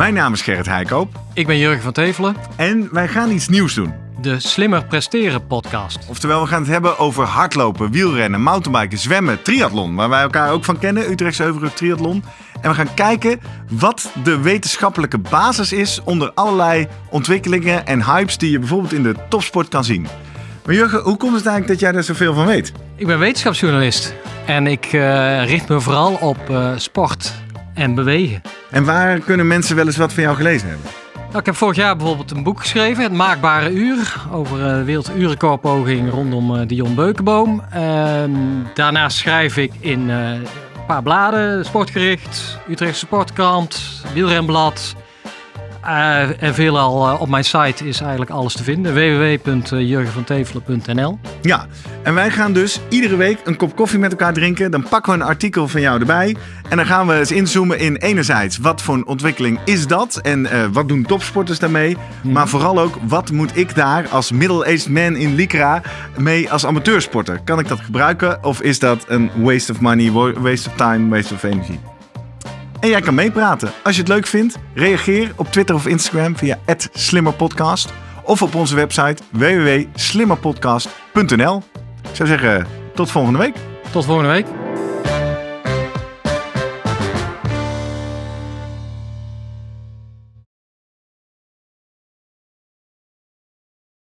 Mijn naam is Gerrit Heikoop Ik ben Jurgen van Tevelen, en wij gaan iets nieuws doen. de Slimmer Presteren podcast. Oftewel, we gaan het hebben over hardlopen, wielrennen, mountainbiken, zwemmen, triathlon. Waar wij elkaar ook van kennen, Utrechtse Heuvelrug Triathlon. En we gaan kijken wat de wetenschappelijke basis is onder allerlei ontwikkelingen en hypes die je bijvoorbeeld in de topsport kan zien. Maar Jurgen, hoe komt het eigenlijk dat jij er zoveel van weet? Ik ben wetenschapsjournalist en ik eh, richt me vooral op eh, sport en bewegen. En waar kunnen mensen wel eens wat van jou gelezen hebben? Nou, ik heb vorig jaar bijvoorbeeld een boek geschreven, Het Maakbare Uur, over eh werelduurrecordpoging rondom eh Dion Beukenboom. Ehm, daarnaast schrijf ik in eh, een paar bladen, Sportgericht, Utrechtse Sportkrant, Wielrenblad. Eh, en veelal eh, op mijn site is eigenlijk alles te vinden, www.jurgenvantevelen.nl. Ja, en wij gaan dus iedere week een kop koffie met elkaar drinken. Dan pakken we een artikel van jou erbij. En dan gaan we eens inzoomen in enerzijds wat voor een ontwikkeling is dat en eh, wat doen topsporters daarmee. Maar vooral ook wat moet ik daar als middle-aged man in Lycra mee als amateursporter? Kan ik dat gebruiken of is dat een waste of money, wa- waste of time, waste of energie? En jij kan meepraten. Als je het leuk vindt, reageer op Twitter of Instagram via @slimmerpodcast of op onze website www.slimmerpodcast.nl. Ik zou zeggen, tot volgende week. Tot volgende week.